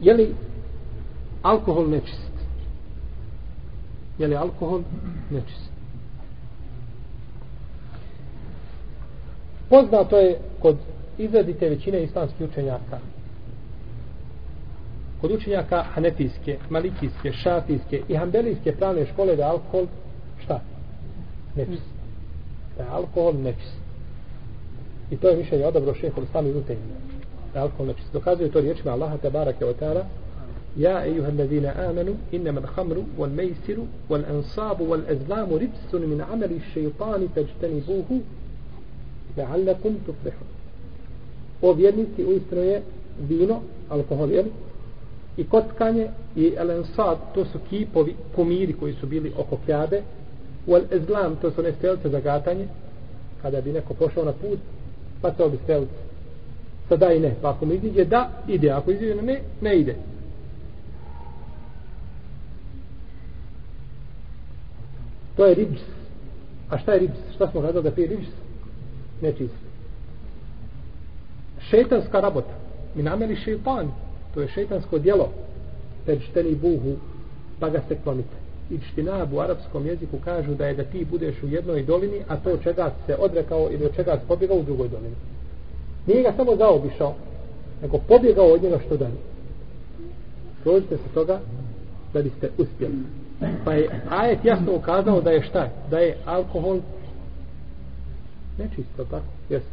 je li alkohol nečist? Je li alkohol nečist? Poznato je kod izradite većine islamskih učenjaka kod učenjaka hanefijske, malikijske, šafijske i hambelijske pravne škole da alkohol šta? Nečist. Da je alkohol nečist. I to je mišljenje odabro šehol da sami utenje Da je alkohol nečist. Dokazuje to riječima Allaha te barake o ta'ala يا أيها الذين آمنوا إنما الخمر والميسر والأنصاب والأزلام رجس من عمل الشيطان فاجتنبوه لعلكم تفلحون O vjernici uistinu je vino, alkohol, jel? I kockanje i elensad, to su kipovi, kumiri koji su bili oko kljade. U ezlam, to su one strelce za gatanje. Kada bi neko pošao na put, pa to bi strelce. Sada i ne. Pa ako mu iziđe da, ide. Ako iziđe ne, ne ide. To je ribs. A šta je ribs? Šta smo gledali da pije ribs? Nečist. Šetanska rabota. Mi nameli šeitan. To je šeitansko djelo. Peršteni buhu. Pa ga se klonite. I čtinab u arapskom jeziku kažu da je da ti budeš u jednoj dolini, a to čega se odrekao ili od čega se pobjegao u drugoj dolini. Nije ga samo zaobišao, nego pobjegao od njega što dalje. Prođite se toga da biste uspjeli. Pa je ajet jasno ukazao da je šta? Da je alkohol nečisto, tako? Jesu.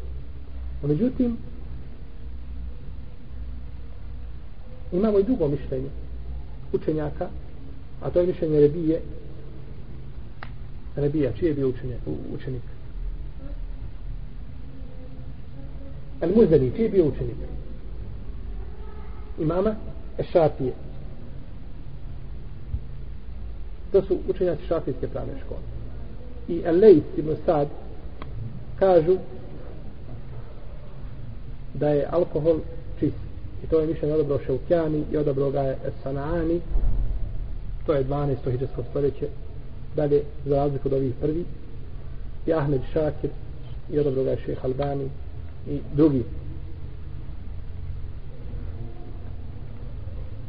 Međutim, imamo i drugo mišljenje učenjaka, a to je mišljenje Rebije. Rebija, čiji je bio učenje, učenik? El Muzdani, čiji je bio učenik? Imama Ešatije. To su učenjaci šafijske pravne škole. I Elejs ibn Sad kažu da je alkohol čist. I to je mišljenje odabro Šeukjani i odabro ga je Sanaani. To je 12. hiđarsko stoljeće. Dalje, za razliku od ovih prvi. I Ahmed Šakir i odabro ga je Šeha Albani i drugi.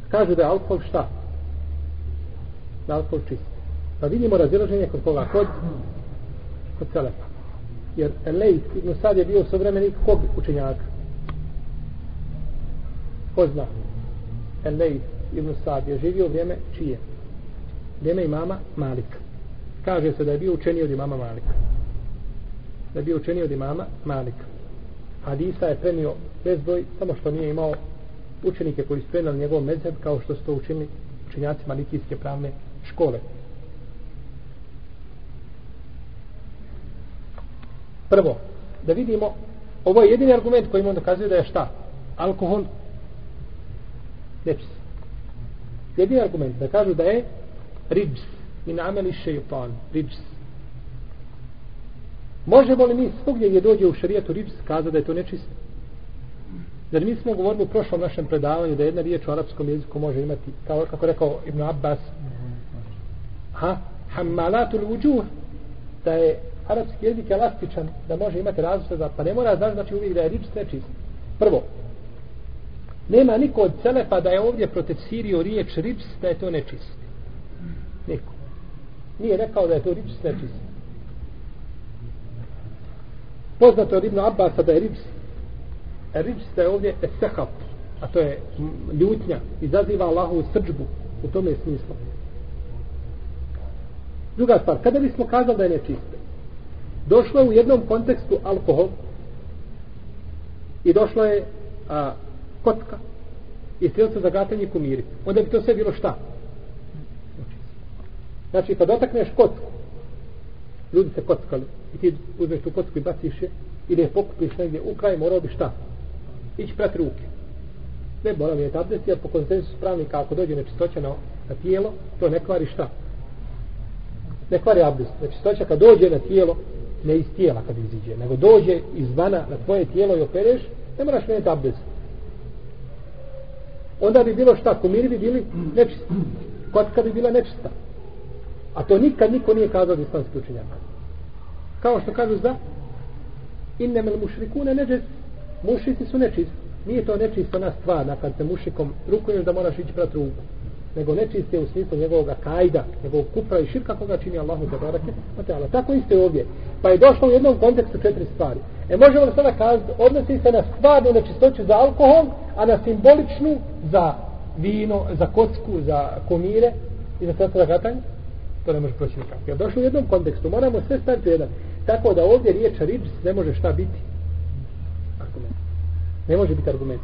Kažu da je alkohol šta? da alkohol čist. Pa vidimo razilaženje kod koga? Kod, kod Selefa. Jer Elejt ibn Sad je bio sovremenik kog učenjaka? Ko zna? Elejt ibn Sad je živio vrijeme čije? Vrijeme imama Malika. Kaže se da je bio učenio od imama Malika. Da je bio učenio od imama Malika. Hadisa je prenio bezbroj, samo što nije imao učenike koji su prenali njegov mezheb kao što su to učinili učenjaci malikijske pravne škole. Prvo, da vidimo, ovo je jedini argument koji on dokazuje da je šta? Alkohol nečis. Jedini argument da kažu da je ribs min ameli šeitan, ribs. Možemo li mi svugdje gdje dođe u šarijetu ribs kaza da je to nečisto? Jer mi smo govorili u prošlom našem predavanju da jedna riječ u arapskom jeziku može imati, kao kako rekao Ibn Abbas, ha, hammalatul uđuh, da je arapski jezik elastičan, da može imati različite, pa ne mora znači, znači uvijek da je rič nečist. Prvo, nema niko od celefa da je ovdje protefsirio riječ rips da je to nečist. Niko. Nije rekao da je to rips nečist. Poznato je od Ibn Abbasa da je ribs, ribs da je ovdje esehab, a to je ljutnja, izaziva Allahu srđbu u tome smislu. Druga stvar, kada bismo kazali da je nečiste, došlo je u jednom kontekstu alkohol i došlo je a, kotka i strelce za gatanje kumiri. Onda bi to sve bilo šta? Znači, kad dotakneš kotku, ljudi se kockali i ti uzmeš tu kocku i baciš je ili je pokupiš negdje u kraj, morao bi šta? Ići prat ruke. Ne mora mi je tabdesti, jer po konsensu pravnika, ako dođe nečistoća na, na tijelo, to ne kvari šta? ne kvari abdest. Nečistoća kad dođe na tijelo, ne iz tijela kad iziđe, nego dođe izvana na tvoje tijelo i opereš, ne moraš menjati abdest. Onda bi bilo šta, kumiri bi bili nečisti. Kocka bi bila nečista. A to nikad niko nije kazao od islamskih učenjaka. Kao što kažu za innemel mušrikune neđes, mušici su nečisti. nije to nečistona stvar, na kad se mušikom rukuješ da moraš ići prat ruku, nego nečiste u smislu njegovog kajda, njegovog kupra i širka koga čini Allahu te barake, mateala. Tako isto je ovdje. Pa je došlo u jednom kontekstu četiri stvari. E možemo li sada kazati, odnosi se na stvarnu nečistoću za alkohol, a na simboličnu za vino, za kocku, za komire i za sve gatanje? To ne može proći nikako. Jer došlo u jednom kontekstu, moramo sve staviti u jedan. Tako da ovdje riječ rič ne može šta biti? Argument. Ne može biti argument.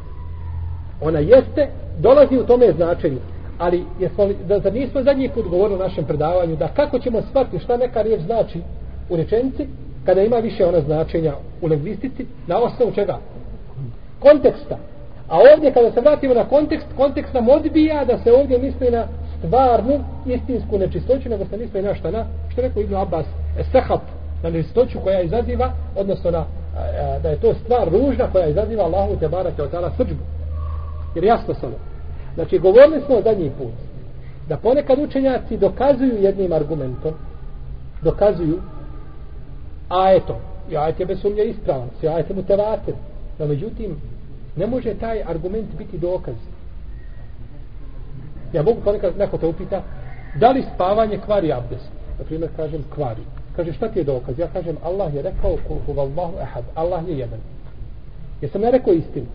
Ona jeste, dolazi u tome značenju. Ali jesmo da, da nismo zadnji put govorili u našem predavanju da kako ćemo shvatiti šta neka riječ znači u rečenici kada ima više ona značenja u lingvistici na osnovu čega? Konteksta. A ovdje kada se vratimo na kontekst, kontekst nam odbija da se ovdje misli na stvarnu istinsku nečistoću, nego se misli na šta na, što rekao Ibn Abbas, sehat, na nečistoću koja izaziva, odnosno na, da je to stvar ružna koja izaziva Allahu te barake od tala srđbu. Jer jasno samo. Znači, govorili smo o zadnji put, da ponekad učenjaci dokazuju jednim argumentom, dokazuju ajetom, i ajet je bez sumnje ispravan, svi ajet je mutevater, no međutim, ne može taj argument biti dokaz. Ja mogu ponekad, neko te upita, da li spavanje kvari abdest? Na primjer, kažem, kvari. Kaže, šta ti je dokaz? Ja kažem, Allah je rekao, kul huvallahu ahad, Allah je jedan. Jesam ja rekao istinu?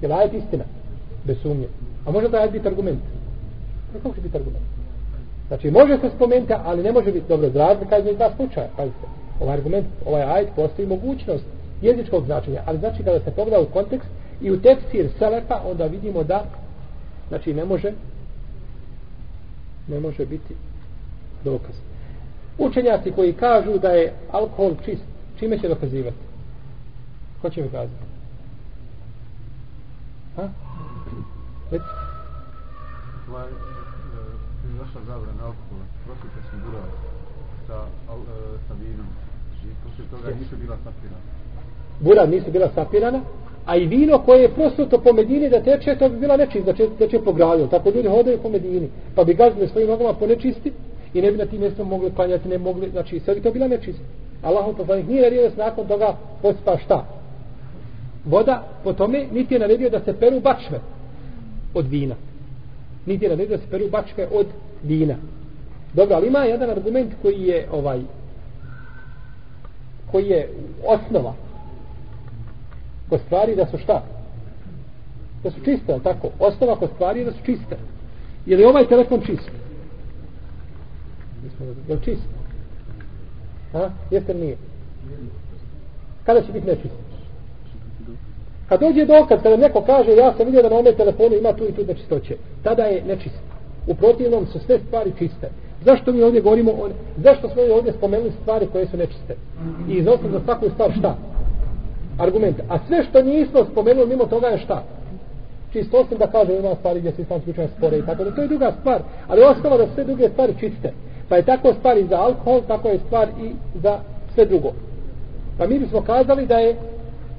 Je li ajet istina? Bez sumnje. A može da ajet biti argument? Kako može biti argument? Znači, može se spomenuti, ali ne može biti dobro zrazno kada je dva slučaja. Pazite, ovaj argument, ovaj ajet, postoji mogućnost jezičkog značenja, ali znači kada se pogleda u kontekst i u tefsir selefa, onda vidimo da znači ne može ne može biti dokaz. Učenjaci koji kažu da je alkohol čist, čime će dokazivati? Ko će mi kazati? Ha? Reci. Ovaj, e, došla zabrana alkohola, prosite smo burali sa, al, e, sa vinom. I poslije toga nisu bila sapirana. Bura nisu bila sapirana, a i vino koje je prosuto po Medini da teče, to bi bila nečist, da će, teče po gradu. Tako ljudi hodaju po Medini, pa bi gazili svojim nogama po nečisti i ne bi na tim mjestom mogli klanjati, ne mogli, znači sve bi to bila nečista. Allah to poslanik nije naredio da se nakon toga pospa šta? Voda po tome niti je naredio da se peru bačve od vina. Niti je naredio da se peru bačve od vina. Dobro, ali ima jedan argument koji je ovaj koji je osnova ko stvari da su šta? Da su čiste, tako? Osnova ko stvari je da su čiste. Je li ovaj telefon čist? Je li čist? Ha? Jeste nije? Kada će biti nečist? Kad dođe dokaz, kada neko kaže ja sam vidio da na ome telefonu ima tu i tu nečistoće, tada je nečist. U protivnom su sve stvari čiste. Zašto mi ovdje govorimo o... Zašto smo ovdje spomenuli stvari koje su nečiste? I iznosno za svaku stvar šta? argument. A sve što nismo spomenuli mimo toga je šta? Čisto osim da kaže ima stvari gdje se islamski učenje spore i tako da to je druga stvar. Ali ostalo da sve druge stvari čiste. Pa je tako stvar i za alkohol, tako je stvar i za sve drugo. Pa mi bismo kazali da je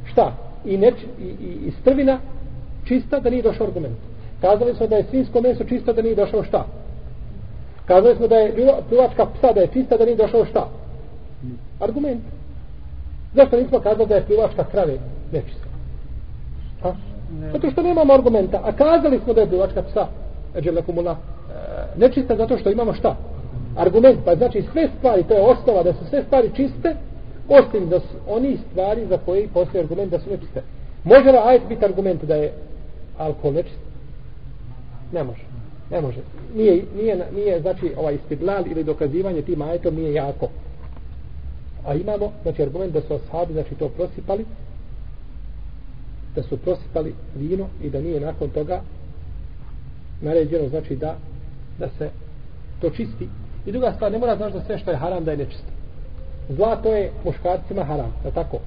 šta? I, neč, i, i, i strvina čista da nije došao argument. Kazali smo da je svinsko meso čisto da nije došao šta? Kazali smo da je pljuvačka psa da je čista da nije došao šta? Argument. Zašto nismo kazali da je pljuvačka krave nečista? Ha? Zato što nemamo argumenta. A kazali smo da je pljuvačka psa eđelekumula e, nečista zato što imamo šta? Argument. Pa znači sve stvari, to je osnova da su sve stvari čiste, osim da su oni stvari za koje postoji argument da su nečiste. Može li ajet biti argument da je alkohol nečist? Ne može. Ne može. Nije, nije, nije znači ovaj istidlal ili dokazivanje tim ajetom nije jako. A imamo, znači, argument da su ashabi, znači, to prosipali, da su prosipali vino i da nije nakon toga naređeno, znači, da, da se to čisti. I druga stvar, ne mora znači da sve što je haram da je nečisto. Zlato je muškarcima haram, je tako?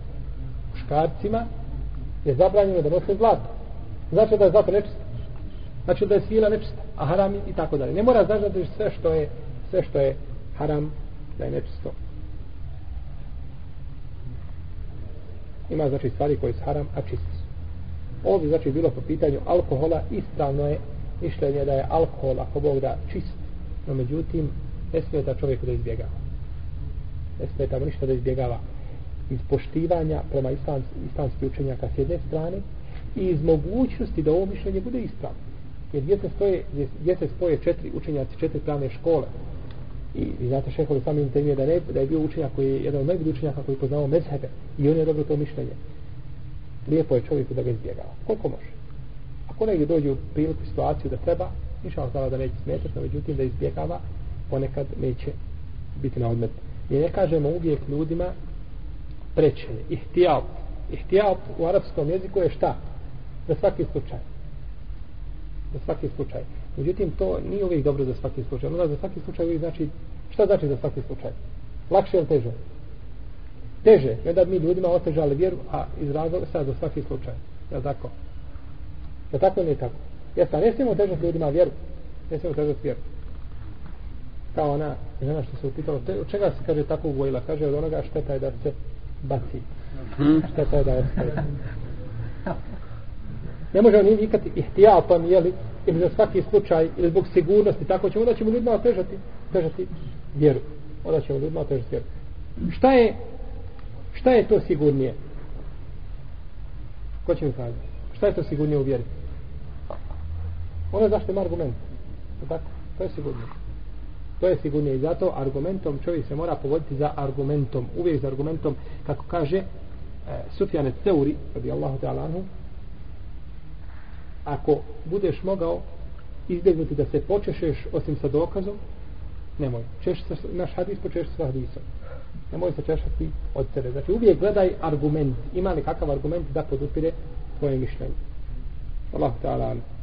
Muškarcima je zabranjeno da nose zlato. Znači da je zlato nečisto. Znači da je svila nečista, a haram i tako dalje. Ne mora znači da je sve što je sve što je haram da je nečisto. ima znači stvari koje su haram, a čiste su. Ovdje znači bilo po pitanju alkohola, ispravno je mišljenje da je alkohol, ako Bog da, čist. No međutim, ne smeta da da izbjegava. Ne smeta mu ništa da izbjegava iz poštivanja prema islams, islamski učenjaka s jedne strane i iz mogućnosti da ovo mišljenje bude ispravno. Jer gdje se, stoje, gdje, se spoje četiri učenjaci, četiri pravne škole, i, i znate šehovi sami intervije da, ne, da je bio učenjak koji je jedan od najboljih učenjaka koji je poznao mezhebe i on je dobro to mišljenje. Lijepo je čovjeku da ga izbjegava. Koliko može? Ako negdje dođe u priliku situaciju da treba, niša vam da neće smetati, no međutim da izbjegava, ponekad neće biti na odmet. Mi ne kažemo uvijek ljudima preče, ihtijal. Ihtijal u arapskom jeziku je šta? Za svaki slučaj. Za svaki slučaj. Međutim, to nije uvijek dobro za svaki slučaj. Onda za svaki slučaj uvijek znači, šta znači za svaki slučaj? Lakše ili teže? Teže. I onda mi ljudima otežali vjeru, a izrazili sad za svaki slučaj. Je tako? Je tako ili nije tako? Jeste, ne smijemo težati ljudima vjeru. Ne smijemo težati vjeru. Kao ona žena što se upitala, te, od čega se kaže tako uvojila? Kaže od onoga šteta je da se baci. Šteta je da ostaje. Ne možemo ni vikati ihtijatom, jeli, ili za svaki slučaj, ili zbog sigurnosti, tako ćemo, da ćemo ljudima otežati, otežati vjeru. Onda ćemo ljudima otežati vjeru. Šta je, šta je to sigurnije? Ko će mi kazati? Šta je to sigurnije u vjeri? Ono je zašto ima argument. Tako, to je sigurnije. To je sigurnije i zato argumentom čovjek se mora povoditi za argumentom, uvijek za argumentom, kako kaže e, Sufjane Ceuri, radi Allahu ta'ala anhu, ako budeš mogao izbjegnuti da se počešeš osim sa dokazom, nemoj. Češ sa, naš hadis počeš sa hadisom. Nemoj se češati od sebe. Znači uvijek gledaj argument. Ima li kakav argument da podupire tvoje mišljenje. Allah ta'ala.